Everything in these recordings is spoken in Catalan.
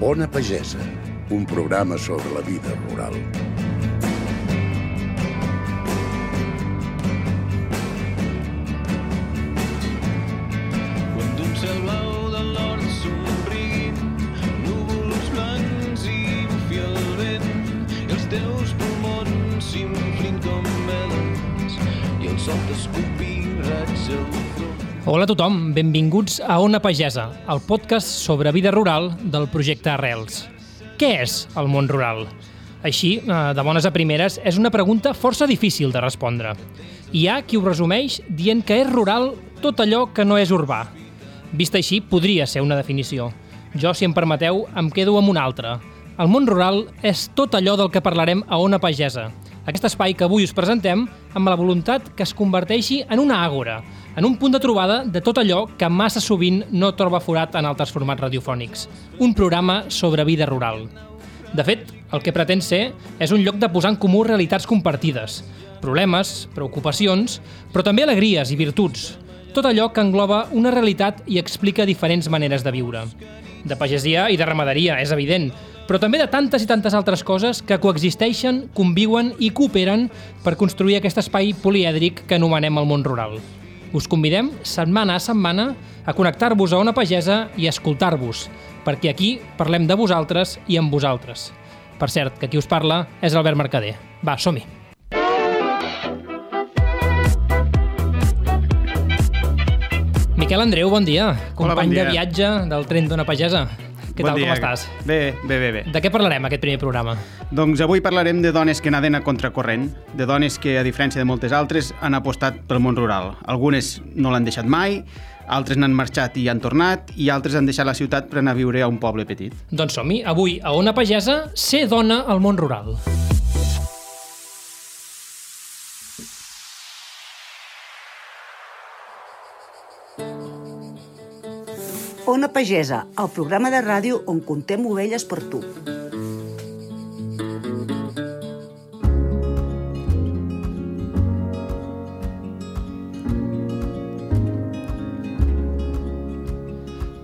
Ona Pagesa, un programa sobre la vida rural. Hola a tothom, benvinguts a Ona Pagesa, el podcast sobre vida rural del projecte Arrels. Què és el món rural? Així, eh, de bones a primeres, és una pregunta força difícil de respondre. Hi ha qui ho resumeix dient que és rural tot allò que no és urbà. Vist així, podria ser una definició. Jo, si em permeteu, em quedo amb una altra. El món rural és tot allò del que parlarem a Ona Pagesa, aquest espai que avui us presentem amb la voluntat que es converteixi en una àgora, en un punt de trobada de tot allò que massa sovint no troba forat en altres formats radiofònics. Un programa sobre vida rural. De fet, el que pretén ser és un lloc de posar en comú realitats compartides, problemes, preocupacions, però també alegries i virtuts. Tot allò que engloba una realitat i explica diferents maneres de viure. De pagesia i de ramaderia, és evident, però també de tantes i tantes altres coses que coexisteixen, conviuen i cooperen per construir aquest espai polièdric que anomenem el món rural. Us convidem, setmana a setmana, a connectar-vos a una pagesa i a escoltar-vos, perquè aquí parlem de vosaltres i amb vosaltres. Per cert, que qui us parla és Albert Mercader. Va, som-hi! Miquel Andreu, bon dia. Company bon dia. de viatge del tren d'una pagesa. Què Bon tal, dia. com estàs? Bé, bé, bé, bé. De què parlarem aquest primer programa? Doncs avui parlarem de dones que naden a contracorrent, de dones que, a diferència de moltes altres, han apostat pel món rural. Algunes no l'han deixat mai, altres n'han marxat i han tornat, i altres han deixat la ciutat per anar a viure a un poble petit. Doncs som-hi. Avui, a Ona Pagesa, ser dona al món rural. Ona Pagesa, el programa de ràdio on contem ovelles per tu.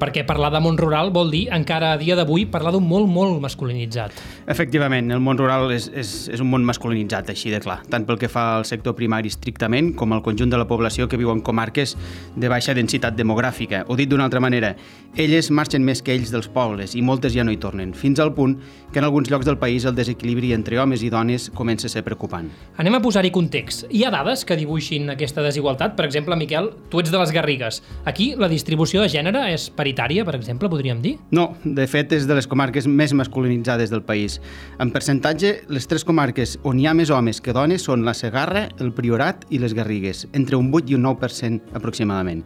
Perquè parlar de món rural vol dir, encara a dia d'avui, parlar d'un molt, molt masculinitzat. Efectivament, el món rural és, és, és un món masculinitzat, així de clar, tant pel que fa al sector primari estrictament com al conjunt de la població que viu en comarques de baixa densitat demogràfica. O dit d'una altra manera, elles marxen més que ells dels pobles i moltes ja no hi tornen, fins al punt que en alguns llocs del país el desequilibri entre homes i dones comença a ser preocupant. Anem a posar-hi context. Hi ha dades que dibuixin aquesta desigualtat? Per exemple, Miquel, tu ets de les Garrigues. Aquí la distribució de gènere és paritària, per exemple, podríem dir? No, de fet és de les comarques més masculinitzades del país. En percentatge, les tres comarques on hi ha més homes que dones són la Segarra, el Priorat i les Garrigues, entre un 8 i un 9% aproximadament.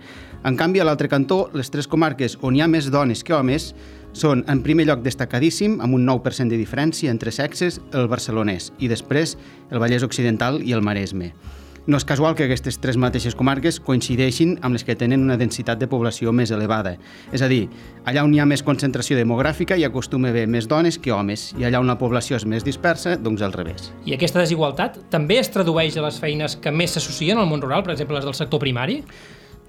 En canvi, a l'altre cantó, les tres comarques on hi ha més dones que homes són, en primer lloc destacadíssim, amb un 9% de diferència entre sexes, el barcelonès, i després el Vallès Occidental i el Maresme. No és casual que aquestes tres mateixes comarques coincideixin amb les que tenen una densitat de població més elevada. És a dir, allà on hi ha més concentració demogràfica hi acostuma a haver més dones que homes, i allà on la població és més dispersa, doncs al revés. I aquesta desigualtat també es tradueix a les feines que més s'associen al món rural, per exemple, les del sector primari?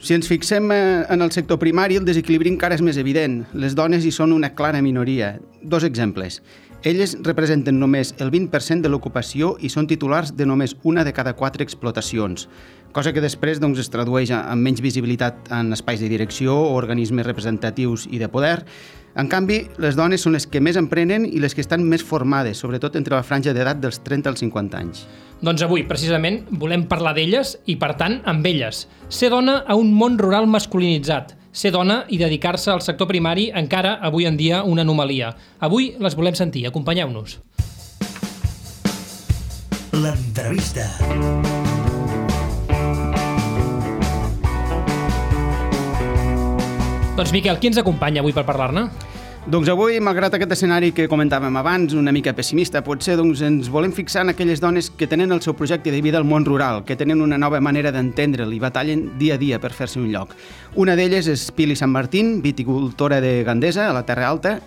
Si ens fixem eh, en el sector primari, el desequilibri encara és més evident. Les dones hi són una clara minoria. Dos exemples. Elles representen només el 20% de l'ocupació i són titulars de només una de cada quatre explotacions, cosa que després doncs, es tradueix en menys visibilitat en espais de direcció o organismes representatius i de poder. En canvi, les dones són les que més emprenen i les que estan més formades, sobretot entre la franja d'edat dels 30 als 50 anys. Doncs avui, precisament, volem parlar d'elles i, per tant, amb elles. Ser dona a un món rural masculinitzat. Ser dona i dedicar-se al sector primari encara avui en dia una anomalia. Avui les volem sentir. Acompanyeu-nos. L'entrevista. Doncs, Miquel, qui ens acompanya avui per parlar-ne? Doncs avui, malgrat aquest escenari que comentàvem abans, una mica pessimista, potser doncs, ens volem fixar en aquelles dones que tenen el seu projecte de vida al món rural, que tenen una nova manera d'entendre'l i batallen dia a dia per fer-se un lloc. Una d'elles és Pili Sant Martín, viticultora de Gandesa, a la Terra Alta,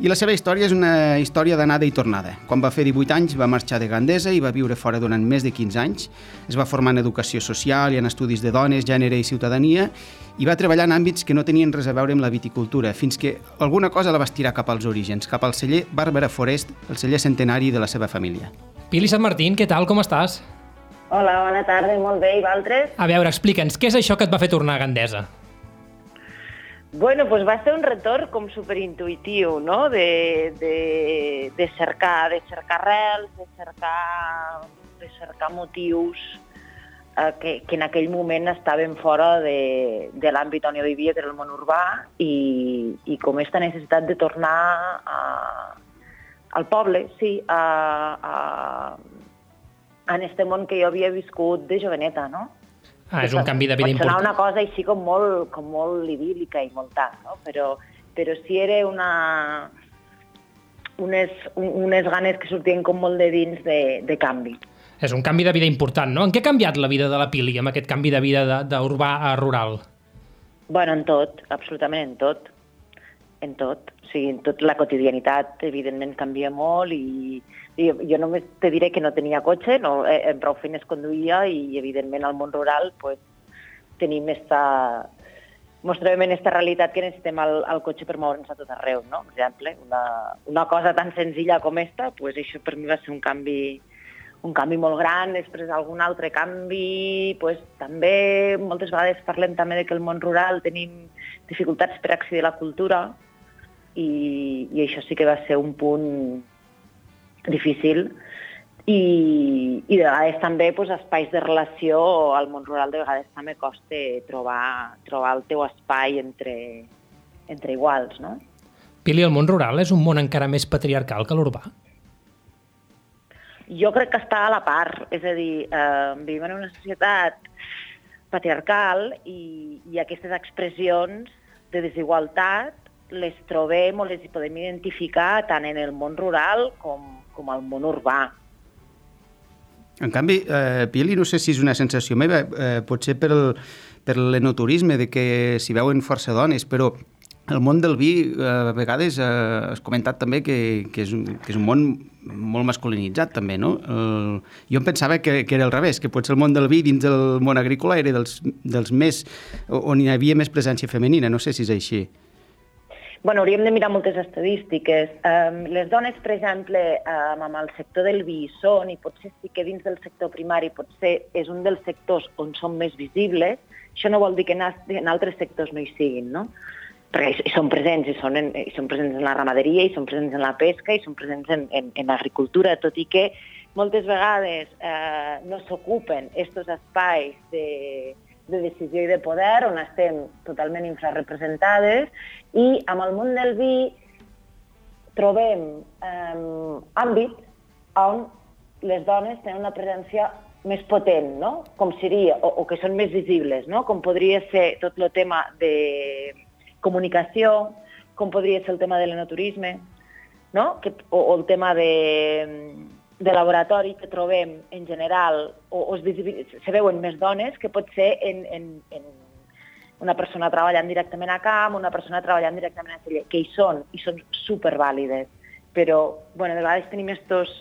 I la seva història és una història d'anada i tornada. Quan va fer 18 anys va marxar de Gandesa i va viure fora durant més de 15 anys. Es va formar en educació social i en estudis de dones, gènere i ciutadania i va treballar en àmbits que no tenien res a veure amb la viticultura, fins que alguna cosa la va estirar cap als orígens, cap al celler Bàrbara Forest, el celler centenari de la seva família. Pili Sant Martín, què tal, com estàs? Hola, bona tarda, molt bé, i vosaltres? A veure, explica'ns, què és això que et va fer tornar a Gandesa? Bueno, pues va ser un retorn com superintuitiu, no? De, de, de cercar, de cercar arrels, de cercar, de cercar motius eh, que, que en aquell moment estaven fora de, de l'àmbit on jo vivia, que era el món urbà, i, i com aquesta necessitat de tornar a, al poble, sí, a, a, en este món que jo havia viscut de joveneta, no? Ah, és un canvi de vida important. una cosa així com molt, com molt idíl·lica i molt tant, no? però, però sí era una, unes, un- unes ganes que sortien com molt de dins de, de canvi. És un canvi de vida important, no? En què ha canviat la vida de la Pili amb aquest canvi de vida de- d'urbà a rural? Bueno, en tot, absolutament en tot. En tot. O sigui, en tot la quotidianitat, evidentment, canvia molt i, i jo només te diré que no tenia cotxe, no, eh, en prou feines conduïa i, evidentment, al món rural pues, tenim esta... Mos trobem en aquesta realitat que necessitem el, el cotxe per moure'ns a tot arreu, no? Per exemple, una, una cosa tan senzilla com esta, pues això per mi va ser un canvi, un canvi molt gran, després algun altre canvi, pues, també moltes vegades parlem també de que el món rural tenim dificultats per accedir a la cultura i, i això sí que va ser un punt difícil i, i de vegades també pues, espais de relació al món rural de vegades també costa trobar, trobar el teu espai entre, entre iguals, no? Pili, el món rural és un món encara més patriarcal que l'urbà? Jo crec que està a la part, és a dir, eh, vivim en una societat patriarcal i, i aquestes expressions de desigualtat les trobem o les podem identificar tant en el món rural com, com al món urbà. En canvi, eh, Pili, no sé si és una sensació meva, eh, potser per l'enoturisme, de que s'hi veuen força dones, però el món del vi, eh, a vegades, eh, has comentat també que, que, és un, que és un món molt masculinitzat, també, no? El, jo em pensava que, que era al revés, que potser el món del vi dins del món agrícola era dels, dels més... on hi havia més presència femenina, no sé si és així. Bueno, hauríem de mirar moltes estadístiques. Um, les dones, per exemple, um, amb el sector del vi són, i potser sí que dins del sector primari potser és un dels sectors on són més visibles, això no vol dir que en, altres sectors no hi siguin, no? Perquè hi, són presents, hi són, en, hi són presents en la ramaderia, hi són presents en la pesca, hi són presents en, en, en l'agricultura, tot i que moltes vegades eh, no s'ocupen aquests espais de, de decisió i de poder on estem totalment infrarrepresentades i amb el món del vi trobem eh, àmbits on les dones tenen una presència més potent, no? com seria, o, o que són més visibles, no? com podria ser tot el tema de comunicació, com podria ser el tema de l'enoturisme, no? que, o, o el tema de, de laboratori que trobem en general, o, o es, se veuen més dones que pot ser en, en, en una persona treballant directament a camp, una persona treballant directament a celler, que hi són, i són supervàlides. Però, bueno, de vegades tenim estos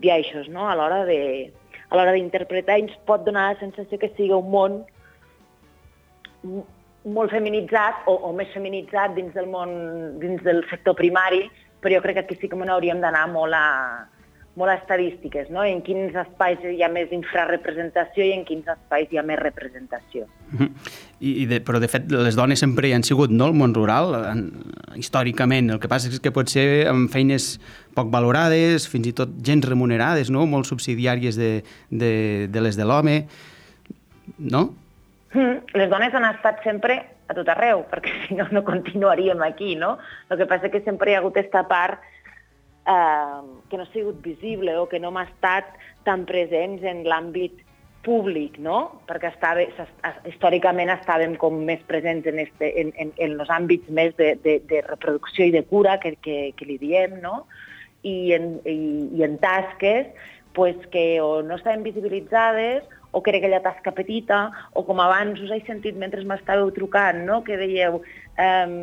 biaixos, no?, a l'hora de a l'hora d'interpretar ens pot donar la sensació que sigui un món molt feminitzat o, o més feminitzat dins del món, dins del sector primari, però jo crec que aquí sí que me n'hauríem d'anar molt a, molt estadístiques, no? en quins espais hi ha més infrarrepresentació i en quins espais hi ha més representació. I, i de, però, de fet, les dones sempre hi han sigut, no?, el món rural, en, històricament. El que passa és que pot ser amb feines poc valorades, fins i tot gens remunerades, no?, molt subsidiàries de, de, de les de l'home, no? Mm, Les dones han estat sempre a tot arreu, perquè si no, no continuaríem aquí, no? El que passa que sempre hi ha hagut aquesta part eh, que no ha sigut visible o que no m'ha estat tan presents en l'àmbit públic, no? Perquè estava, històricament estàvem com més presents en, este, en, en, en els àmbits més de, de, de reproducció i de cura que, que, que li diem, no? I en, i, i en tasques pues, que o no estaven visibilitzades o que era aquella tasca petita, o com abans us he sentit mentre m'estàveu trucant, no? que dèieu um,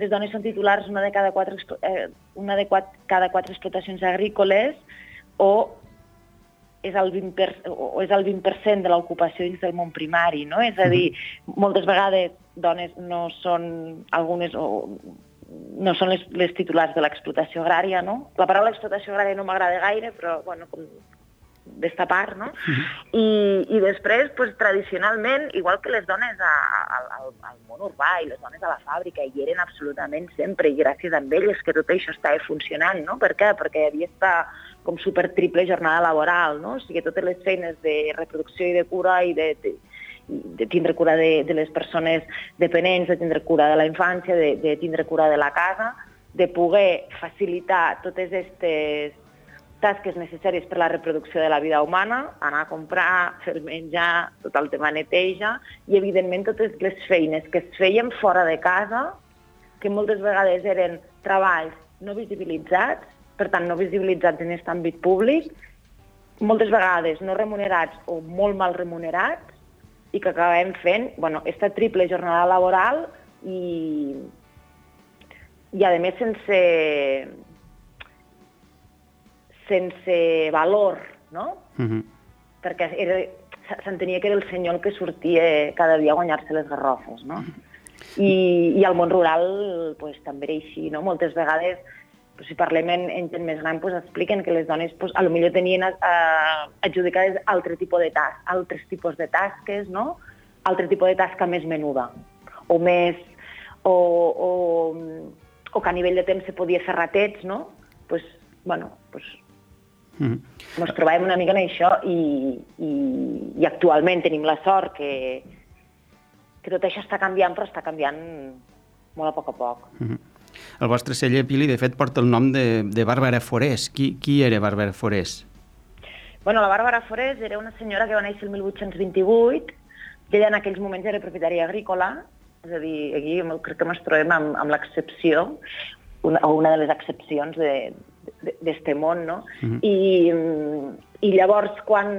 les dones són titulars una de cada quatre, eh, una de quat, cada quatre explotacions agrícoles o és el 20%, per, o és el 20 de l'ocupació dins del món primari, no? És a dir, moltes vegades dones no són algunes o no són les, les titulars de l'explotació agrària, no? La paraula explotació agrària no m'agrada gaire, però, bueno, com d'esta part, no? I, I després, pues, tradicionalment, igual que les dones a, a, al, al món urbà i les dones a la fàbrica, hi eren absolutament sempre, i gràcies a elles que tot això estava funcionant, no? Per què? Perquè hi havia esta com super triple jornada laboral, no? O sigui, totes les feines de reproducció i de cura i de, de, de tindre cura de, de les persones dependents, de tindre cura de la infància, de, de tindre cura de la casa, de poder facilitar totes aquestes tasques necessàries per a la reproducció de la vida humana, anar a comprar, fer menjar, tot el tema neteja, i evidentment totes les feines que es feien fora de casa, que moltes vegades eren treballs no visibilitzats, per tant no visibilitzats en aquest àmbit públic, moltes vegades no remunerats o molt mal remunerats, i que acabem fent bueno, esta triple jornada laboral i, i a més sense, sense valor, no? Uh -huh. Perquè era, s'entenia que era el senyor el que sortia cada dia a guanyar-se les garrofes, no? I, i al món rural pues, també era així, no? Moltes vegades pues, si parlem en, en gent més gran, pues, expliquen que les dones pues, a lo millor tenien eh, adjudicades altre tipus de tas altres tipus de tasques, no? altre tipus de tasca més menuda, o més... o, o, o que a nivell de temps se podia fer ratets, no? pues, bueno, pues, -huh. ens trobàvem una mica en això i, i, i actualment tenim la sort que, que tot això està canviant, però està canviant molt a poc a poc. Uh -huh. El vostre celler, Pili, de fet, porta el nom de, de Bàrbara Forés. Qui, qui era Bàrbara Forés? Bueno, la Bàrbara Forés era una senyora que va néixer el 1828, que ella en aquells moments era propietària agrícola, és a dir, aquí crec que ens trobem amb, amb l'excepció, una, o una de les excepcions de- d'este món, no? Mhm. I, mm, I llavors, quan,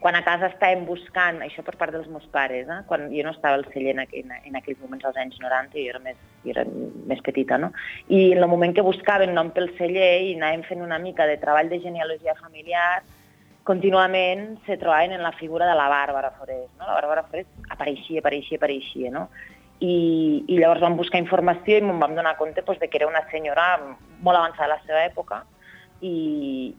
quan a casa estàvem buscant, això per part dels meus pares, eh? quan jo no estava al celler en, en, en aquells moments, als anys 90, jo era més, jo era més petita, no? I en el moment que buscaven nom pel celler i anàvem fent una mica de treball de genealogia familiar, contínuament se trobaven en la figura de la Bàrbara Forés. No? La Bàrbara Forés apareixia, apareixia, apareixia, no? I, i llavors vam buscar informació i em vam donar compte pues, de que era una senyora molt avançada a la seva època i,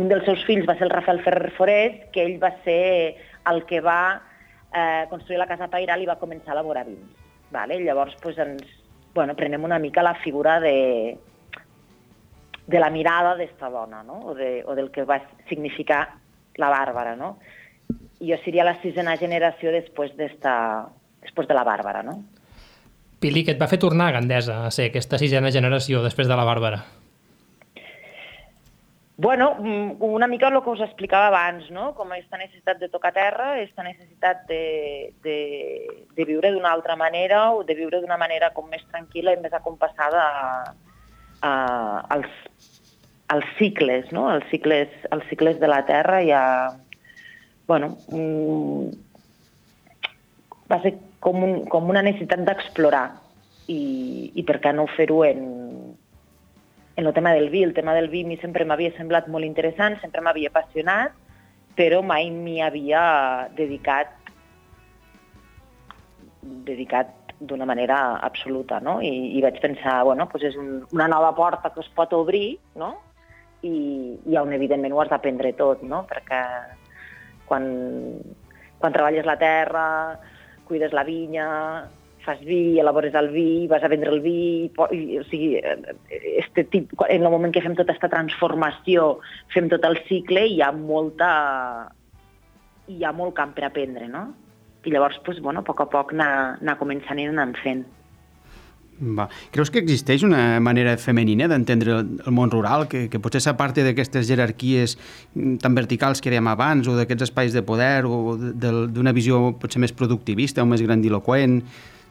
un dels seus fills va ser el Rafael Ferrer Forés, que ell va ser el que va eh, construir la casa pairal i va començar a elaborar vins. Vale? Llavors pues, ens bueno, prenem una mica la figura de, de la mirada d'esta dona, no? o, de, o del que va significar la Bàrbara. No? Jo seria la sisena generació després, d'esta, després de la Bàrbara. No? Pili, que et va fer tornar a Gandesa a ser aquesta sisena generació després de la Bàrbara? Bueno, mm, una mica el que us explicava abans, no? com aquesta necessitat de tocar terra, aquesta necessitat de, de, de viure d'una altra manera o de viure d'una manera com més tranquil·la i més acompassada a, a, als, als cicles, no? als, cicles, als cicles de la terra i a... Bueno, mm, va ser com, un, com una necessitat d'explorar i, i per què no fer-ho en, en el tema del vi. El tema del vi a mi sempre m'havia semblat molt interessant, sempre m'havia apassionat, però mai m'hi havia dedicat dedicat d'una manera absoluta, no? I, i vaig pensar, bueno, doncs és un, una nova porta que es pot obrir, no? I, i on evidentment ho has d'aprendre tot, no? Perquè quan, quan treballes la terra, cuides la vinya, fas vi, elabores el vi, vas a vendre el vi, i, o sigui, este tip, en el moment que fem tota aquesta transformació, fem tot el cicle, hi ha molta... hi ha molt camp per aprendre, no? I llavors, doncs, bueno, a poc a poc anar, anar començant i anar fent. Va. Creus que existeix una manera femenina d'entendre el, món rural, que, que potser s'aparti d'aquestes jerarquies mm, tan verticals que dèiem abans, o d'aquests espais de poder, o d'una visió potser més productivista o més grandiloquent?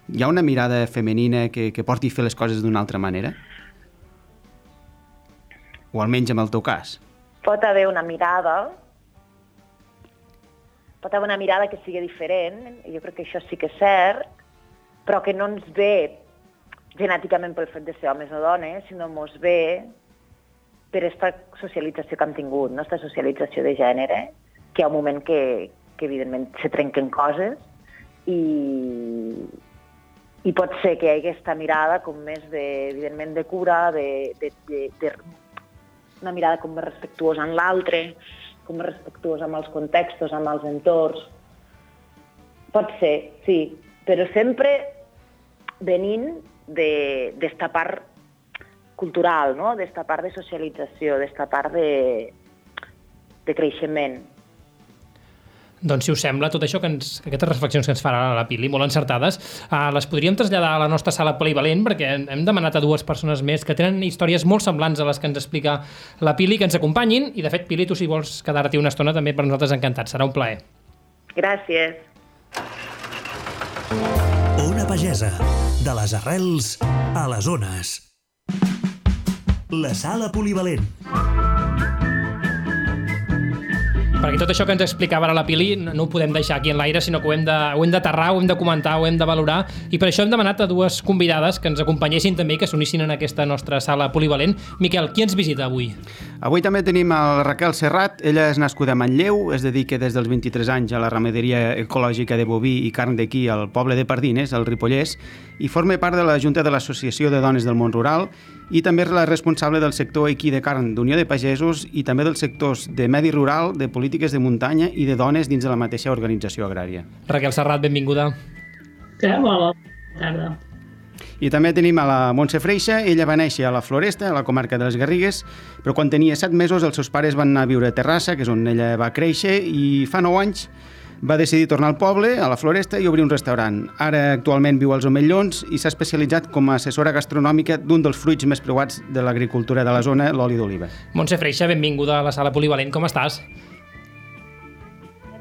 Hi ha una mirada femenina que, que porti a fer les coses d'una altra manera? O almenys en el teu cas? Pot haver una mirada, pot haver una mirada que sigui diferent, jo crec que això sí que és cert, però que no ens ve genèticament pel fet de ser homes o dones, sinó ens ve per aquesta socialització que hem tingut, no? socialització de gènere, que hi ha un moment que, que evidentment se trenquen coses i, i pot ser que hi hagi aquesta mirada com més de, evidentment de cura, de, de, de, de una mirada com més respectuosa en l'altre, com més respectuosa amb els contextos, amb els entorns. Pot ser, sí, però sempre venint d'esta de, part cultural, no? d'esta part de socialització, d'esta part de, de creixement. Doncs, si us sembla, tot això que, ens, que aquestes reflexions que ens farà la Pili, molt encertades, uh, les podríem traslladar a la nostra sala polivalent, perquè hem demanat a dues persones més que tenen històries molt semblants a les que ens explica la Pili, que ens acompanyin, i de fet, Pili, tu si vols quedar-t'hi una estona també per nosaltres encantats, serà un plaer. Gràcies. Ona Pagesa, de les arrels a les ones. La sala polivalent. Perquè tot això que ens explicava ara la Pili no, ho podem deixar aquí en l'aire, sinó que ho hem d'aterrar, ho hem de comentar, ho hem de valorar, i per això hem demanat a dues convidades que ens acompanyessin també, que s'unissin en aquesta nostra sala polivalent. Miquel, qui ens visita avui? Avui també tenim el Raquel Serrat, ella és nascuda a Manlleu, es dedica des dels 23 anys a la ramaderia ecològica de boví i carn d'aquí al poble de Pardines, al Ripollès, i forma part de la Junta de l'Associació de Dones del Món Rural i també és la responsable del sector equí de carn d'Unió de Pagesos i també dels sectors de medi rural, de polítiques de muntanya i de dones dins de la mateixa organització agrària. Raquel Serrat, benvinguda. Que bona tarda. I també tenim a la Montse Freixa, ella va néixer a la Floresta, a la comarca de les Garrigues, però quan tenia 7 mesos els seus pares van anar a viure a Terrassa, que és on ella va créixer, i fa 9 anys va decidir tornar al poble, a la Floresta, i obrir un restaurant. Ara actualment viu als Omellons i s'ha especialitzat com a assessora gastronòmica d'un dels fruits més preuats de l'agricultura de la zona, l'oli d'oliva. Montse Freixa, benvinguda a la sala polivalent, com estàs?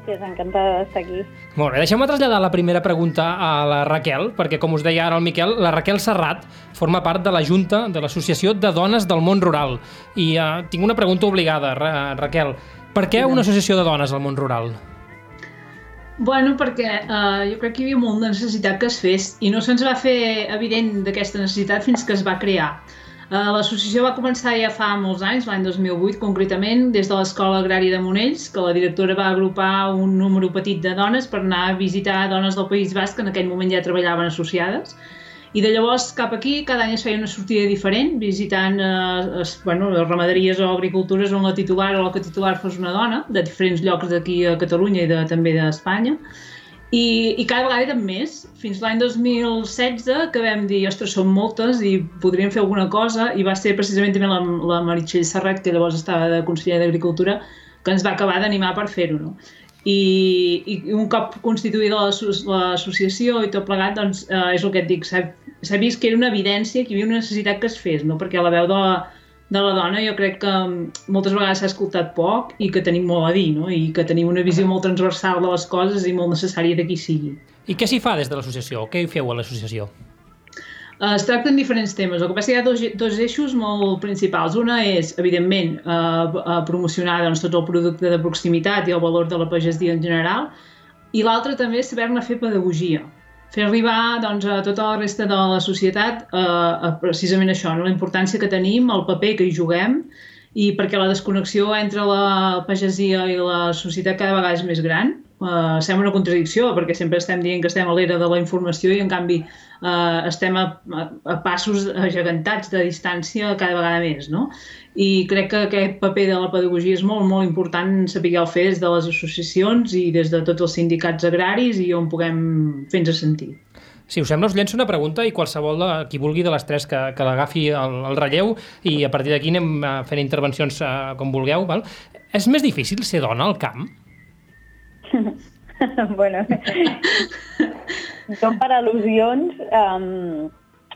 Gràcies, encantada d'estar aquí. Molt bé, deixeu-me traslladar la primera pregunta a la Raquel, perquè com us deia ara el Miquel, la Raquel Serrat forma part de la Junta de l'Associació de Dones del Món Rural. I uh, tinc una pregunta obligada, Ra Raquel. Per què una associació de dones al món rural? Bueno, perquè uh, jo crec que hi havia molt de necessitat que es fes i no se'ns va fer evident d'aquesta necessitat fins que es va crear. Uh, L'associació va començar ja fa molts anys, l'any 2008 concretament, des de l'Escola Agrària de Monells, que la directora va agrupar un número petit de dones per anar a visitar dones del País Basc que en aquell moment ja treballaven associades i de llavors cap aquí cada any es feia una sortida diferent, visitant eh, es, bueno, les ramaderies o agricultures on la titular o la que titular fos una dona, de diferents llocs d'aquí a Catalunya i de, també d'Espanya. I, I cada vegada eren més, fins l'any 2016 que vam dir, ostres, són moltes i podríem fer alguna cosa, i va ser precisament també la, la Meritxell Serrat, que llavors estava de conseller d'Agricultura, que ens va acabar d'animar per fer-ho. No? I, i un cop constituïda l'associació i tot plegat, doncs eh, és el que et dic, s'ha vist que era una evidència, que hi havia una necessitat que es fes, no? perquè la veu de la, de la dona jo crec que moltes vegades s'ha escoltat poc i que tenim molt a dir, no? i que tenim una visió molt transversal de les coses i molt necessària de qui sigui. I què s'hi fa des de l'associació? Què hi feu a l'associació? Uh, es tracten diferents temes. El que passa que hi ha dos, dos eixos molt principals. Una és, evidentment, uh, uh, promocionar doncs, tot el producte de proximitat i el valor de la pagesia en general, i l'altra també és saber-ne fer pedagogia. Fer arribar doncs, a tota la resta de la societat a precisament això, no? la importància que tenim, el paper que hi juguem, i perquè la desconnexió entre la pagesia i la societat cada vegada és més gran. Uh, sembla una contradicció, perquè sempre estem dient que estem a l'era de la informació i, en canvi, eh, estem a, a, passos agegantats de distància cada vegada més, no? I crec que aquest paper de la pedagogia és molt, molt important saber el fer des de les associacions i des de tots els sindicats agraris i on puguem fer-nos sentir. Si us sembla, us llenço una pregunta i qualsevol de qui vulgui de les tres que, que l'agafi el, el relleu i a partir d'aquí anem eh, fent intervencions uh, com vulgueu. Val? És més difícil ser dona al camp? bueno, són per al·lusions. Um,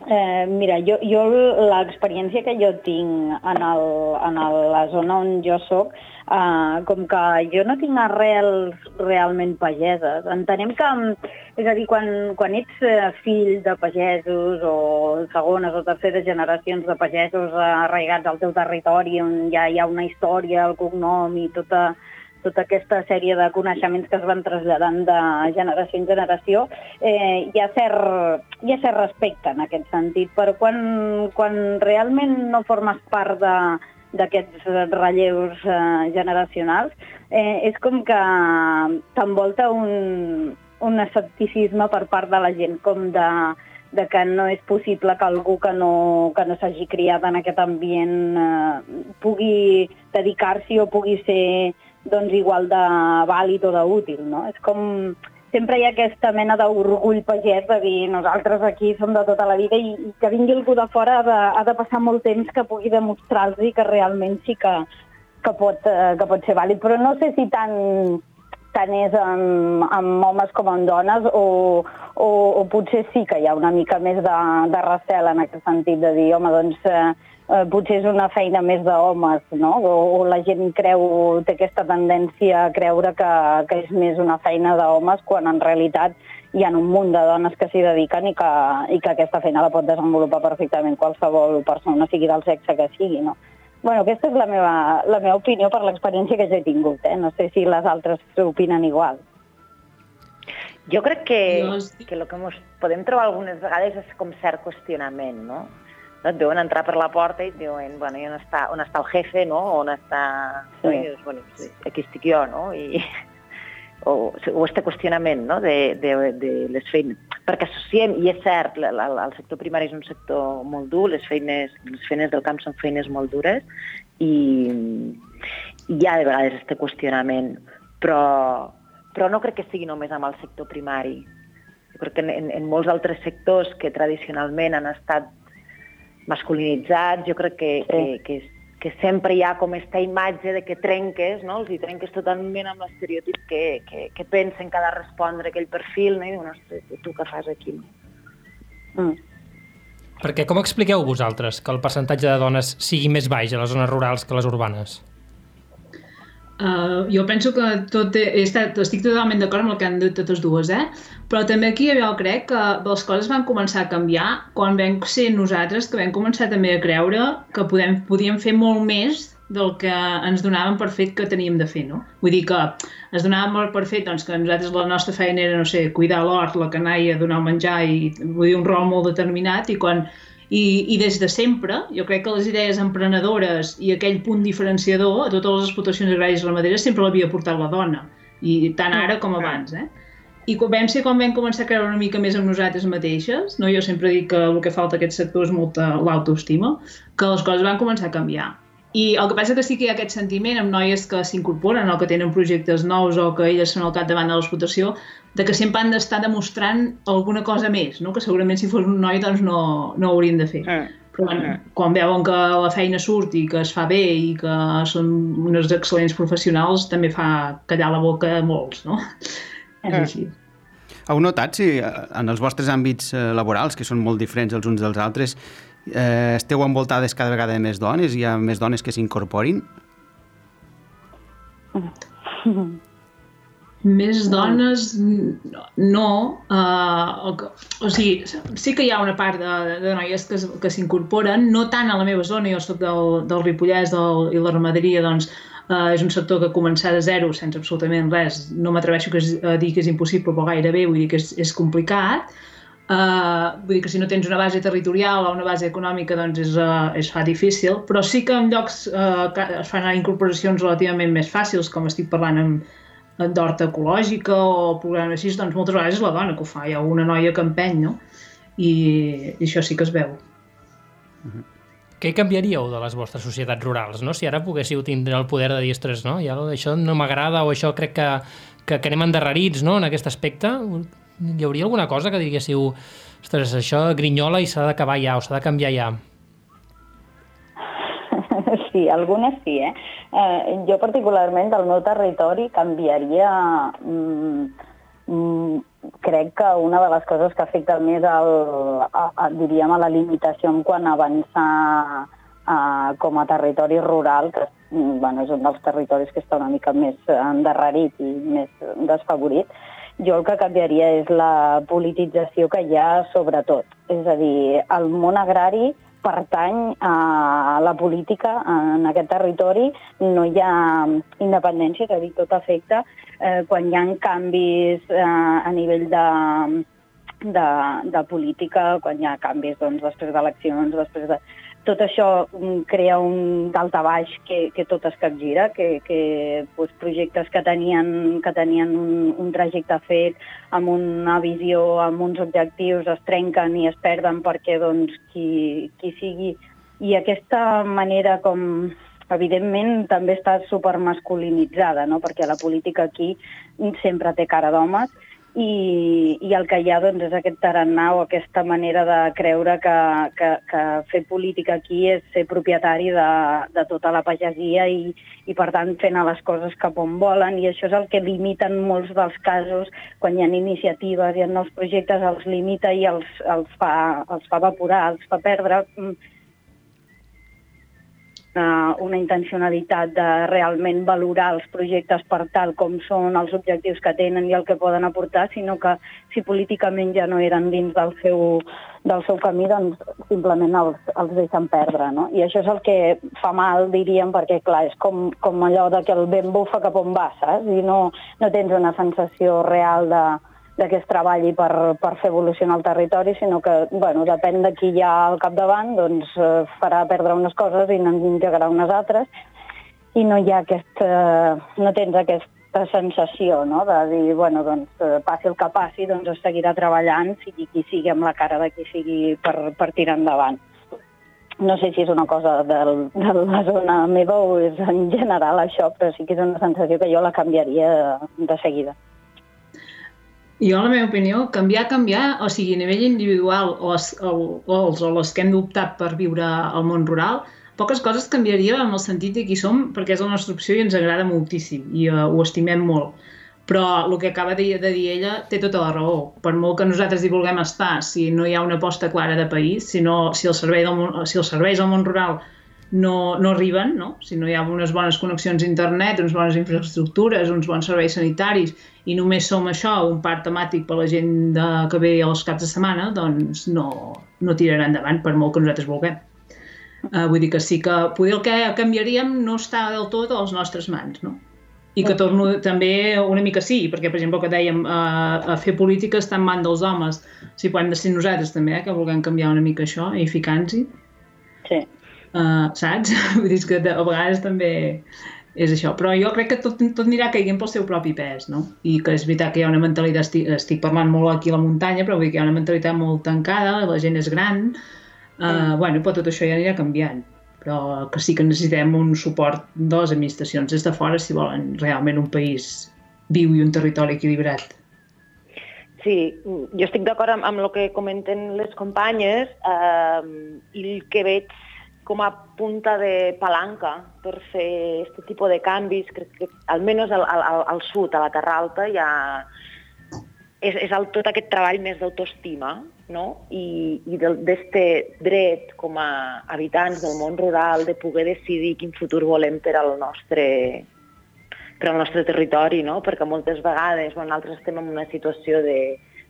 eh, mira, jo, jo l'experiència que jo tinc en, el, en el, la zona on jo sóc, uh, com que jo no tinc arrels realment pageses, entenem que, és a dir, quan, quan ets uh, fill de pagesos o segones o terceres generacions de pagesos arraigats al teu territori on ja hi ha una història, el cognom i tota tota aquesta sèrie de coneixements que es van traslladant de generació en generació, eh, hi, ha cert, hi ha cert respecte en aquest sentit, però quan, quan realment no formes part de d'aquests relleus eh, generacionals, eh, és com que t'envolta un, un escepticisme per part de la gent, com de, de que no és possible que algú que no, que no s'hagi criat en aquest ambient eh, pugui dedicar-s'hi o pugui ser doncs, igual de vàlid o d'útil. No? És com... Sempre hi ha aquesta mena d'orgull pagès de dir nosaltres aquí som de tota la vida i, i que vingui algú de fora ha de, ha de passar molt temps que pugui demostrar-los que realment sí que, que, pot, eh, que pot ser vàlid. Però no sé si tant tant és amb, amb homes com amb dones o, o, o potser sí que hi ha una mica més de, de recel en aquest sentit de dir, home, doncs eh, eh, potser és una feina més d'homes, no? O, o la gent creu, té aquesta tendència a creure que, que és més una feina d'homes quan en realitat hi ha un munt de dones que s'hi dediquen i que, i que aquesta feina la pot desenvolupar perfectament qualsevol persona, sigui del sexe que sigui, no? Bueno, aquesta és la meva, la meva opinió per l'experiència que jo he tingut. Eh? No sé si les altres opinen igual. Jo crec que, que el que ens podem trobar algunes vegades és com cert qüestionament, no? No et veuen entrar per la porta i et diuen, bueno, i on està, on està el jefe, no? On està... Sí. No? I dius, bueno, aquí estic jo, no? I, o, o este qüestionament no? de, de, de les feines. Perquè associem, i és cert, el, el sector primari és un sector molt dur, les feines, les feines del camp són feines molt dures, i, i hi ha de vegades aquest qüestionament, però, però no crec que sigui només amb el sector primari. Jo crec que en, en molts altres sectors que tradicionalment han estat masculinitzats, jo crec que, que, que és que sempre hi ha com aquesta imatge de que trenques, no? els hi trenques totalment amb l'estereotip que, que, que pensen que ha de respondre aquell perfil, no? i diuen, ostres, tu què fas aquí? Mm. Perquè com expliqueu vosaltres que el percentatge de dones sigui més baix a les zones rurals que a les urbanes? Uh, jo penso que tot he, estat, estic totalment d'acord amb el que han dit totes dues, eh? però també aquí jo crec que les coses van començar a canviar quan vam ser nosaltres que vam començar també a creure que podem, podíem fer molt més del que ens donaven per fet que teníem de fer, no? Vull dir que es donaven per fet doncs, que nosaltres la nostra feina era, no sé, cuidar l'hort, la canalla, donar menjar i vull dir, un rol molt determinat i quan i, I des de sempre, jo crec que les idees emprenedores i aquell punt diferenciador a totes les explotacions agràries ramaderes sempre l'havia portat la dona, i tant ara com abans. Eh? I vam ser quan vam començar a creure una mica més amb nosaltres mateixes, no? jo sempre dic que el que falta a aquest sector és molta l'autoestima, que les coses van començar a canviar. I el que passa que sí que hi ha aquest sentiment amb noies que s'incorporen o que tenen projectes nous o que elles són al capdavant de l'explotació, de que sempre han d'estar demostrant alguna cosa més, no? que segurament si fos un noi doncs no, no ho haurien de fer. Eh. Però quan, eh. quan veuen que la feina surt i que es fa bé i que són unes excel·lents professionals, també fa callar la boca a molts, no? Eh. És així. Heu notat si eh, en els vostres àmbits eh, laborals, que són molt diferents els uns dels altres, eh, esteu envoltades cada vegada de més dones? Hi ha més dones que s'incorporin? Més dones, no. Uh, o, o sigui, sí que hi ha una part de, de noies que, que s'incorporen, no tant a la meva zona, jo soc del, del Ripollès del, i la ramaderia, doncs uh, és un sector que començar de zero sense absolutament res, no m'atreveixo a dir que és impossible, però gairebé, vull dir que és, és complicat, Uh, vull dir que si no tens una base territorial o una base econòmica doncs és, uh, es fa difícil, però sí que en llocs uh, es fan incorporacions relativament més fàcils, com estic parlant amb d'horta ecològica o programes així, doncs moltes vegades és la dona que ho fa, hi ha una noia que empeny, no? I, i això sí que es veu. Uh -huh. Què canviaríeu de les vostres societats rurals, no? Si ara poguéssiu tindre el poder de dir, ostres, no? Ja, això no m'agrada o això crec que, que, que anem endarrerits, no?, en aquest aspecte hi hauria alguna cosa que diguéssiu ostres, això grinyola i s'ha d'acabar ja o s'ha de canviar ja? Sí, algunes sí, eh? eh? Jo particularment del meu territori canviaria... Mm, mm, crec que una de les coses que afecta més el, a, a, diríem a la limitació en quant a avançar a, com a territori rural, que mm, bueno, és un dels territoris que està una mica més endarrerit i més desfavorit, jo el que canviaria és la politització que hi ha sobretot. És a dir, el món agrari pertany a la política en aquest territori, no hi ha independència, és a dir, tot afecta eh, quan hi ha canvis eh, a nivell de, de, de política, quan hi ha canvis doncs, després d'eleccions, després de tot això mm, crea un daltabaix que, que tot es capgira, que, que doncs, projectes que tenien, que tenien un, un trajecte fet amb una visió, amb uns objectius, es trenquen i es perden perquè doncs, qui, qui sigui... I aquesta manera com evidentment també està supermasculinitzada, no? perquè la política aquí sempre té cara d'homes, i, i el que hi ha doncs, és aquest tarannà o aquesta manera de creure que, que, que fer política aquí és ser propietari de, de tota la pagesia i, i per tant fent les coses cap on volen. I això és el que limiten molts dels casos quan hi ha iniciatives i en nous projectes els limita i els, els, fa, els fa evaporar, els fa perdre una, una intencionalitat de realment valorar els projectes per tal com són els objectius que tenen i el que poden aportar, sinó que si políticament ja no eren dins del seu, del seu camí, doncs simplement els, els deixen perdre. No? I això és el que fa mal, diríem, perquè clar, és com, com allò de que el vent bufa cap on va, saps? I no, no tens una sensació real de, de que es treballi per, per fer evolucionar el territori, sinó que, bueno, depèn de qui hi ha al capdavant, doncs eh, farà perdre unes coses i n'engegarà unes altres, i no hi ha aquest, eh, no tens aquesta sensació, no?, de dir, bueno, doncs, eh, passi el que passi, doncs es seguirà treballant, sigui qui sigui amb la cara de qui sigui per, per tirar endavant. No sé si és una cosa del, de la zona meva o és en general això, però sí que és una sensació que jo la canviaria de seguida. Jo, la meva opinió, canviar, canviar, o sigui, a nivell individual o, els, o, o els o les que hem d'optar per viure al món rural, poques coses canviaria en el sentit de qui som, perquè és la nostra opció i ens agrada moltíssim i uh, ho estimem molt. Però el que acaba de, de dir ella té tota la raó. Per molt que nosaltres hi vulguem estar, si no hi ha una aposta clara de país, si, no, si, el servei del, si els serveis al món rural no, no arriben, no? si no hi ha unes bones connexions a internet, unes bones infraestructures, uns bons serveis sanitaris, i només som això, un parc temàtic per la gent de, que ve als caps de setmana, doncs no, no tirarà endavant per molt que nosaltres vulguem. Uh, vull dir que sí que poder el que canviaríem no està del tot a les nostres mans, no? I que torno també una mica sí, perquè, per exemple, que dèiem, uh, a fer política està en man dels homes. Sí, podem de ser nosaltres també, eh, que vulguem canviar una mica això i ficar-nos-hi. Sí uh, saps? Vull dir que a vegades també és això, però jo crec que tot, tot anirà caient pel seu propi pes, no? I que és veritat que hi ha una mentalitat, estic, estic parlant molt aquí a la muntanya, però vull dir que hi ha una mentalitat molt tancada, la gent és gran, uh, mm. bueno, però tot això ja anirà canviant però que sí que necessitem un suport de les administracions des de fora si volen realment un país viu i un territori equilibrat. Sí, jo estic d'acord amb, amb el que comenten les companyes eh, i el que veig com a punta de palanca per fer aquest tipus de canvis. Crec que almenys al, al, al sud, a la Terra Alta, ja és, és el, tot aquest treball més d'autoestima no? i, i d'aquest dret com a habitants del món rural de poder decidir quin futur volem per al nostre, per al nostre territori, no? perquè moltes vegades bueno, nosaltres estem en una situació de,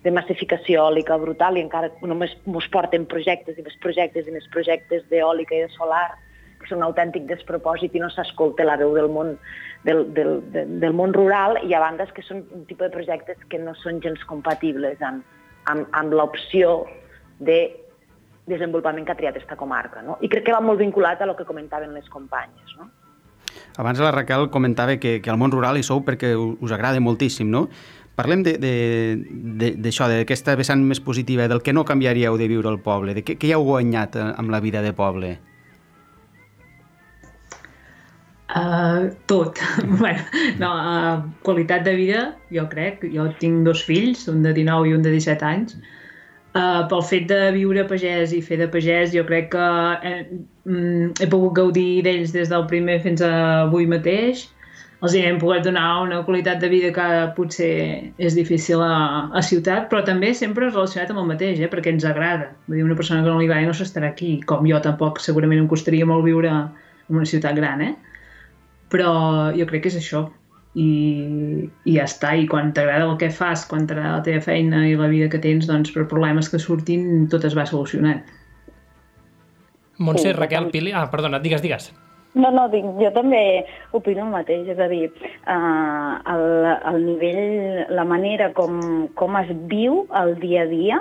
de massificació eòlica brutal i encara només ens porten projectes i més projectes i més projectes d'eòlica i de solar que són un autèntic despropòsit i no s'escolta la veu del món, del, del, del, del món rural i a bandes que són un tipus de projectes que no són gens compatibles amb, amb, amb l'opció de desenvolupament que ha triat aquesta comarca. No? I crec que va molt vinculat a el que comentaven les companyes. No? Abans la Raquel comentava que, que al món rural hi sou perquè us agrada moltíssim, no? Parlem d'això, d'aquesta vessant més positiva, del que no canviaríeu de viure al poble, de què, què hi heu guanyat eh, amb la vida de poble? Uh, tot. bueno, no, uh, qualitat de vida, jo crec. Jo tinc dos fills, un de 19 i un de 17 anys. Uh, pel fet de viure pagès i fer de pagès, jo crec que he, he pogut gaudir d'ells des del primer fins a avui mateix els hem pogut donar una qualitat de vida que potser és difícil a, a ciutat, però també sempre relacionat amb el mateix, eh? perquè ens agrada. Vull dir, una persona que no li agrada no s'estarà aquí, com jo tampoc segurament em costaria molt viure en una ciutat gran, eh? Però jo crec que és això. I, i ja està, i quan t'agrada el que fas, quan t'agrada la teva feina i la vida que tens, doncs per problemes que surtin tot es va solucionant. Montse, Sí, Raquel. Pili... Ah, perdona, digues, digues. No, no, dic, jo també opino el mateix, és a dir, eh, el, el nivell, la manera com, com es viu el dia a dia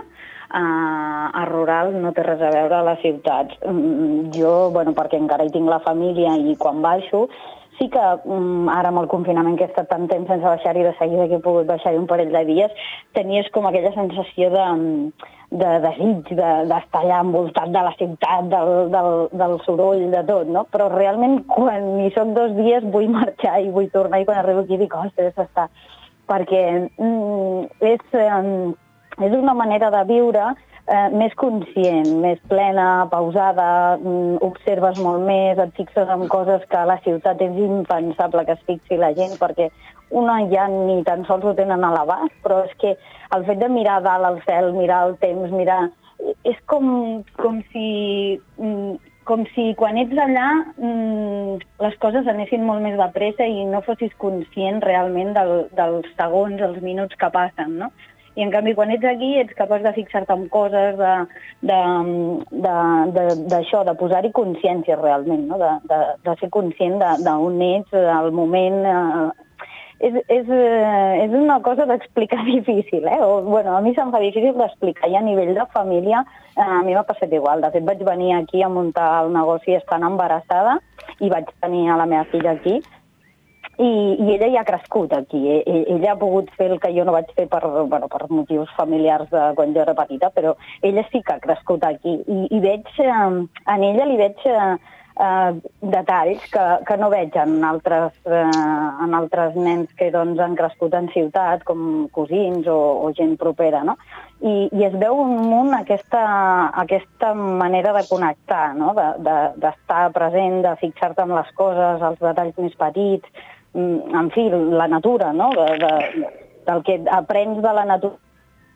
eh, a rural no té res a veure a les ciutats. Mm, Jo, bueno, perquè encara hi tinc la família i quan baixo, sí que mm, ara amb el confinament que he estat tant temps sense baixar-hi, de seguida que he pogut baixar-hi un parell de dies, tenies com aquella sensació de, de desig, de- d'estar allà envoltat de la ciutat, del, del, del soroll, de tot, no? Però realment quan hi soc dos dies vull marxar i vull tornar i quan arribo aquí dic, ostres, està... Perquè mm, és, eh, és una manera de viure eh, més conscient, més plena, pausada, mm, observes molt més, et fixes en coses que a la ciutat és impensable que es fixi la gent, perquè una ja ni tan sols ho tenen a l'abast, però és que el fet de mirar dalt al cel, mirar el temps, mirar... És com, com si mm, com si quan ets allà mm, les coses anessin molt més de pressa i no fossis conscient realment del, dels segons, els minuts que passen, no? I en canvi, quan ets aquí, ets capaç de fixar-te en coses, de, de, de, de, d'això, de posar-hi consciència realment, no? de, de, de ser conscient d'on ets, del moment... És, és, eh, és una cosa d'explicar difícil, eh? O, bueno, a mi se'm fa difícil d'explicar i a nivell de família eh, a mi m'ha passat igual. De fet, vaig venir aquí a muntar el negoci estant embarassada i vaig tenir a la meva filla aquí i, i ella ja ha crescut aquí. E- e- Ella ha pogut fer el que jo no vaig fer per, bueno, per motius familiars de quan jo era petita, però ella sí que ha crescut aquí. I, i veig, eh, en ella li veig eh, eh, detalls que, que no veig en altres, eh, en altres nens que doncs, han crescut en ciutat, com cosins o, o gent propera, no? I, i es veu un munt aquesta, aquesta manera de connectar, no? d'estar de, de, present, de fixar-te en les coses, els detalls més petits, mm, en fi, la natura, no? de, de, del que aprens de la natura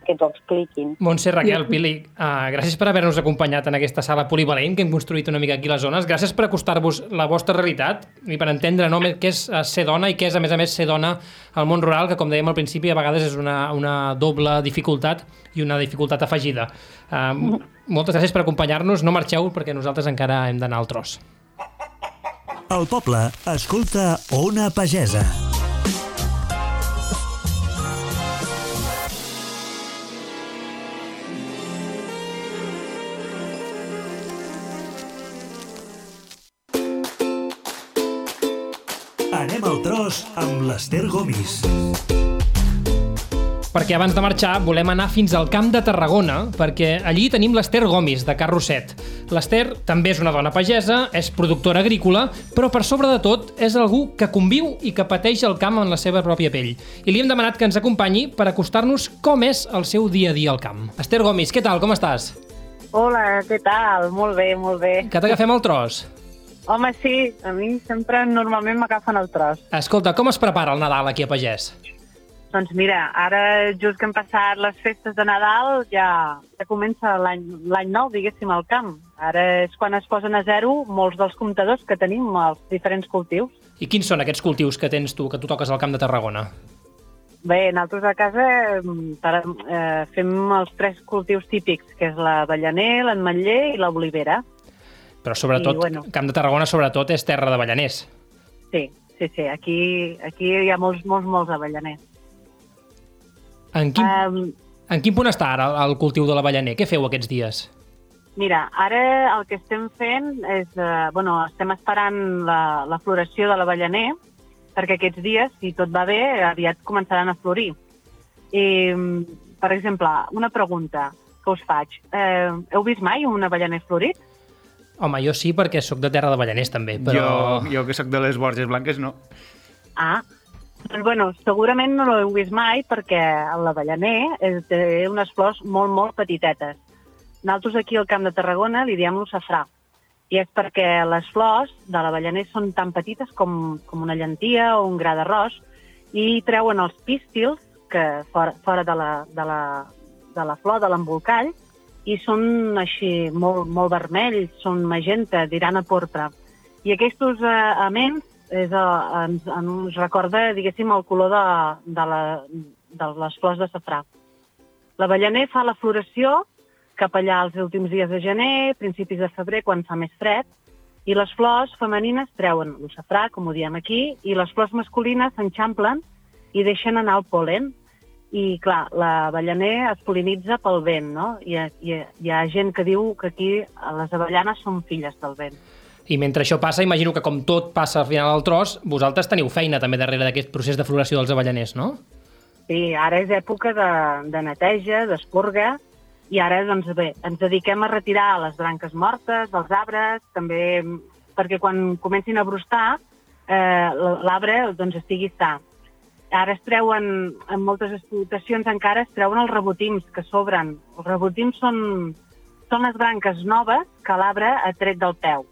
que t'ho expliquin. Montse, Raquel, Pili, uh, gràcies per haver-nos acompanyat en aquesta sala polivalent que hem construït una mica aquí a les zones. Gràcies per acostar-vos la vostra realitat i per entendre no, què és eh, ser dona i què és, a més a més, ser dona al món rural, que, com dèiem al principi, a vegades és una, una doble dificultat i una dificultat afegida. Uh, moltes gràcies per acompanyar-nos. No marxeu, perquè nosaltres encara hem d'anar al tros. El poble escolta Ona Pagesa. l'Ester Gomis. Perquè abans de marxar volem anar fins al Camp de Tarragona, perquè allí tenim l'Ester Gomis, de Carrosset. L'Ester també és una dona pagesa, és productora agrícola, però per sobre de tot és algú que conviu i que pateix el camp en la seva pròpia pell. I li hem demanat que ens acompanyi per acostar-nos com és el seu dia a dia al camp. Ester Gomis, què tal, com estàs? Hola, què tal? Molt bé, molt bé. Que t'agafem el tros. Home, sí, a mi sempre normalment m'agafen el tros. Escolta, com es prepara el Nadal aquí a Pagès? Doncs mira, ara just que han passat les festes de Nadal ja, ja comença l'any nou, diguéssim, al camp. Ara és quan es posen a zero molts dels comptadors que tenim als diferents cultius. I quins són aquests cultius que tens tu, que tu toques al Camp de Tarragona? Bé, nosaltres a casa mm, per, eh, fem els tres cultius típics, que és l'avellaner, l'ametller i l'olivera. Però sobretot, I, bueno. Camp de Tarragona sobretot és terra de ballaners. Sí, sí, sí, aquí, aquí hi ha molts, molts, molts avellaners. En quin, Um, en quin punt està ara el, cultiu de l'avellaner? Què feu aquests dies? Mira, ara el que estem fent és... Eh, bueno, estem esperant la, la floració de l'avellaner, perquè aquests dies, si tot va bé, aviat començaran a florir. I, mm, per exemple, una pregunta que us faig. Eh, heu vist mai un avellaner florit? Home, jo sí, perquè sóc de terra de ballaners també, però... Jo, jo que sóc de les Borges Blanques, no. Ah, doncs bueno, segurament no l'heu vist mai perquè l'avellaner és- té unes flors molt, molt petitetes. Nosaltres aquí al Camp de Tarragona li diem safrà. I és perquè les flors de l'avellaner són tan petites com, com una llentia o un gra d'arròs i treuen els pístils que fora, fora de, la, de, la, de la flor, de l'embolcall, i són així molt, molt vermells, són magenta, tirant a porpra. I aquests eh, aments és, eh, ens, ens recorda, diguéssim, el color de, de, la, de les flors de safrà. L'avellaner fa la floració cap allà els últims dies de gener, principis de febrer, quan fa més fred, i les flors femenines treuen el safrà, com ho diem aquí, i les flors masculines s'enxamplen i deixen anar el polen. I, clar, l'avellaner es polinitza pel vent, no? Hi ha, hi, ha, hi ha gent que diu que aquí les avellanes són filles del vent. I mentre això passa, imagino que com tot passa al final del tros, vosaltres teniu feina també darrere d'aquest procés de floració dels avellaners, no? Sí, ara és època de, de neteja, d'esporga, i ara doncs, bé, ens dediquem a retirar les branques mortes dels arbres, també perquè quan comencin a brostar eh, l'arbre doncs, estigui sa. Ara es treuen, en moltes explotacions encara es treuen els rebotims que sobren. Els rebotims són, són les branques noves que l'arbre ha tret del peu.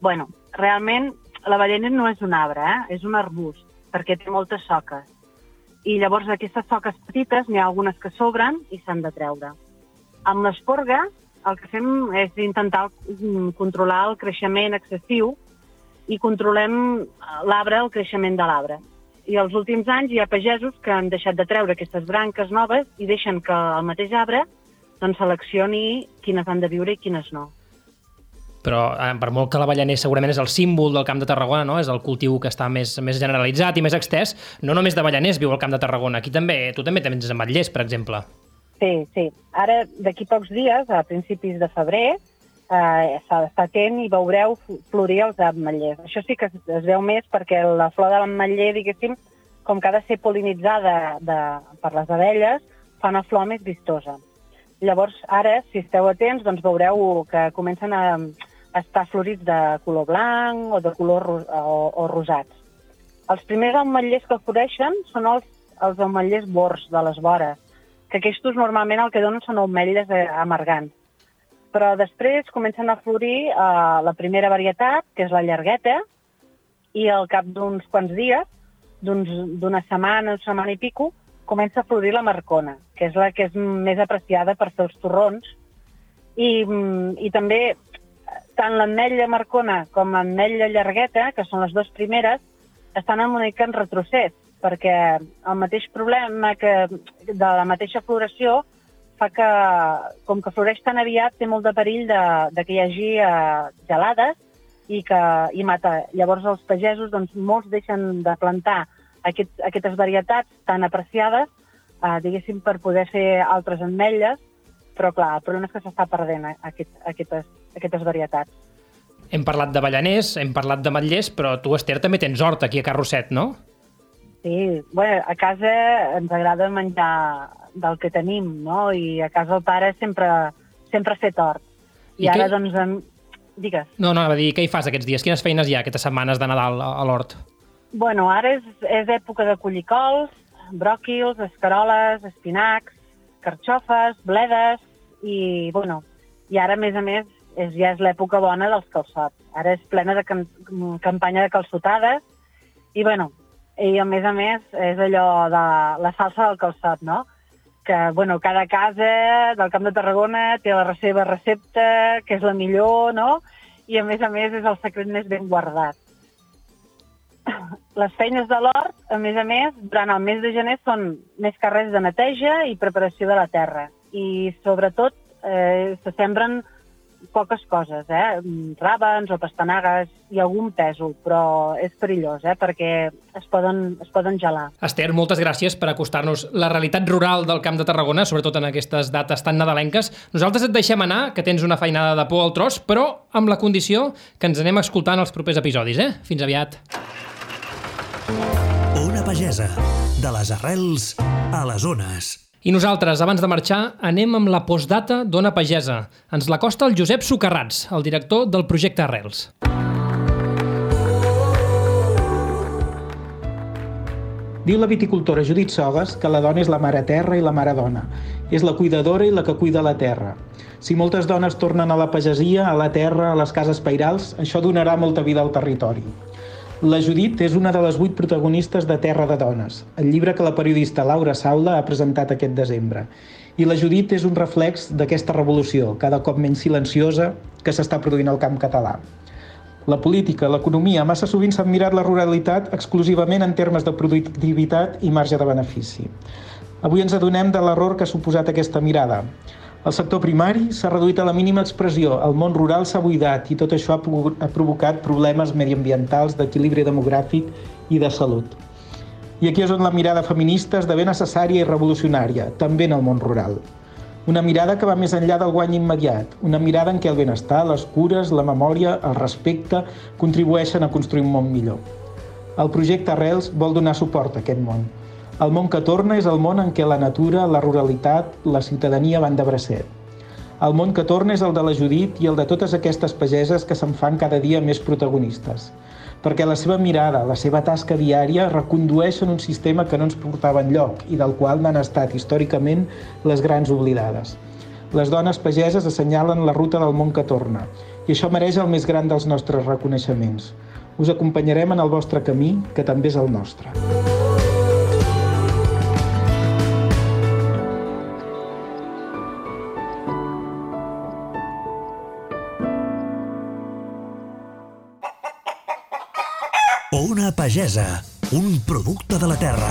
bueno, realment la ballena no és un arbre, eh? és un arbust, perquè té moltes soques. I llavors aquestes soques petites n'hi ha algunes que sobren i s'han de treure. Amb l'esporga el que fem és intentar controlar el creixement excessiu i controlem l'arbre, el creixement de l'arbre. I els últims anys hi ha pagesos que han deixat de treure aquestes branques noves i deixen que el mateix arbre doncs, seleccioni quines han de viure i quines no. Però eh, per molt que l'avellaner segurament és el símbol del Camp de Tarragona, no? és el cultiu que està més, més generalitzat i més extès, no només d'avellaners viu al Camp de Tarragona, aquí també, tu també tens ametllers, per exemple. Sí, sí. Ara, d'aquí pocs dies, a principis de febrer, eh, s'ha d'estar atent i veureu florir els ametllers. Això sí que es, es veu més perquè la flor de l'ametller, diguéssim, com que ha de ser polinitzada de, per les abelles, fa una flor més vistosa. Llavors, ara, si esteu atents, doncs veureu que comencen a, estar florits de color blanc o de color o, o rosats. Els primers ametllers que floreixen són els, els ametllers bors de les vores, que aquests normalment el que donen són ametlles eh, amargants. Però després comencen a florir eh, la primera varietat, que és la llargueta, i al cap d'uns quants dies, d'una setmana, una setmana i pico, comença a florir la marcona, que és la que és més apreciada per fer els torrons. I, mm, i també tant l'ametlla marcona com l'ametlla llargueta, que són les dues primeres, estan una mica en retrocés, perquè el mateix problema que de la mateixa floració fa que, com que floreix tan aviat, té molt de perill de, de que hi hagi uh, gelades i que i mata. Llavors els pagesos, doncs, molts deixen de plantar aquest, aquestes varietats tan apreciades, uh, diguéssim, per poder fer altres ametlles, però clar, el problema és que s'està perdent eh, aquest, aquestes, aquestes varietats. Hem parlat de ballaners, hem parlat de matllers, però tu, Esther, també tens hort aquí a Carrosset, no? Sí, bueno, a casa ens agrada menjar del que tenim, no? I a casa el pare sempre, sempre ha fet hort. I, I ara, què... doncs, em... digues. No, no, va dir, què hi fas aquests dies? Quines feines hi ha aquestes setmanes de Nadal a l'hort? Bueno, ara és, és època de collir cols, bròquils, escaroles, espinacs, carxofes, bledes, i, bueno, i ara, a més a més, és, ja és l'època bona dels calçots. Ara és plena de cam campanya de calçotades i, bueno, i a més a més és allò de la salsa del calçot, no? Que, bueno, cada casa del Camp de Tarragona té la seva recepta, que és la millor, no? I, a més a més, és el secret més ben guardat. Les feines de l'hort, a més a més, durant el mes de gener són més carrers de neteja i preparació de la terra i sobretot eh, se sembren poques coses, eh? Ràbens o pastanagues i algun pèsol, però és perillós, eh? Perquè es poden, es poden gelar. Esther, moltes gràcies per acostar-nos la realitat rural del Camp de Tarragona, sobretot en aquestes dates tan nadalenques. Nosaltres et deixem anar, que tens una feinada de por al tros, però amb la condició que ens anem escoltant els propers episodis, eh? Fins aviat. Ona Pagesa, de les arrels a les zones. I nosaltres, abans de marxar, anem amb la postdata d'Ona Pagesa. Ens la costa el Josep Socarrats, el director del projecte Arrels. Diu la viticultora Judit Sogas que la dona és la mare terra i la mare dona. És la cuidadora i la que cuida la terra. Si moltes dones tornen a la pagesia, a la terra, a les cases pairals, això donarà molta vida al territori. La Judit és una de les vuit protagonistes de Terra de Dones, el llibre que la periodista Laura Saula ha presentat aquest desembre. I la Judit és un reflex d'aquesta revolució, cada cop menys silenciosa, que s'està produint al camp català. La política, l'economia, massa sovint s'han mirat la ruralitat exclusivament en termes de productivitat i marge de benefici. Avui ens adonem de l'error que ha suposat aquesta mirada. El sector primari s'ha reduït a la mínima expressió, el món rural s'ha buidat i tot això ha, ha provocat problemes mediambientals, d'equilibri demogràfic i de salut. I aquí és on la mirada feminista esdevé necessària i revolucionària, també en el món rural. Una mirada que va més enllà del guany immediat, una mirada en què el benestar, les cures, la memòria, el respecte contribueixen a construir un món millor. El projecte Arrels vol donar suport a aquest món, el món que torna és el món en què la natura, la ruralitat, la ciutadania van de bracet. El món que torna és el de la Judit i el de totes aquestes pageses que se'n fan cada dia més protagonistes, perquè la seva mirada, la seva tasca diària recondueixen un sistema que no ens portava enlloc i del qual n'han estat històricament les grans oblidades. Les dones pageses assenyalen la ruta del món que torna i això mereix el més gran dels nostres reconeixements. Us acompanyarem en el vostre camí, que també és el nostre. Ona Pagesa, un producte de la terra.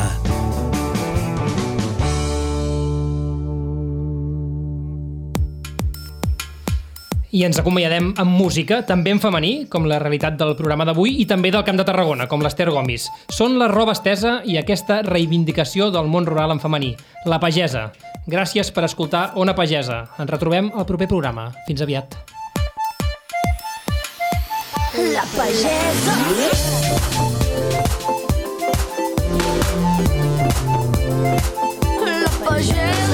I ens acomiadem amb música, també en femení, com la realitat del programa d'avui, i també del Camp de Tarragona, com l'Ester Gomis. Són la roba estesa i aquesta reivindicació del món rural en femení, la pagesa. Gràcies per escoltar Ona Pagesa. Ens retrobem al proper programa. Fins aviat. La pagesa. La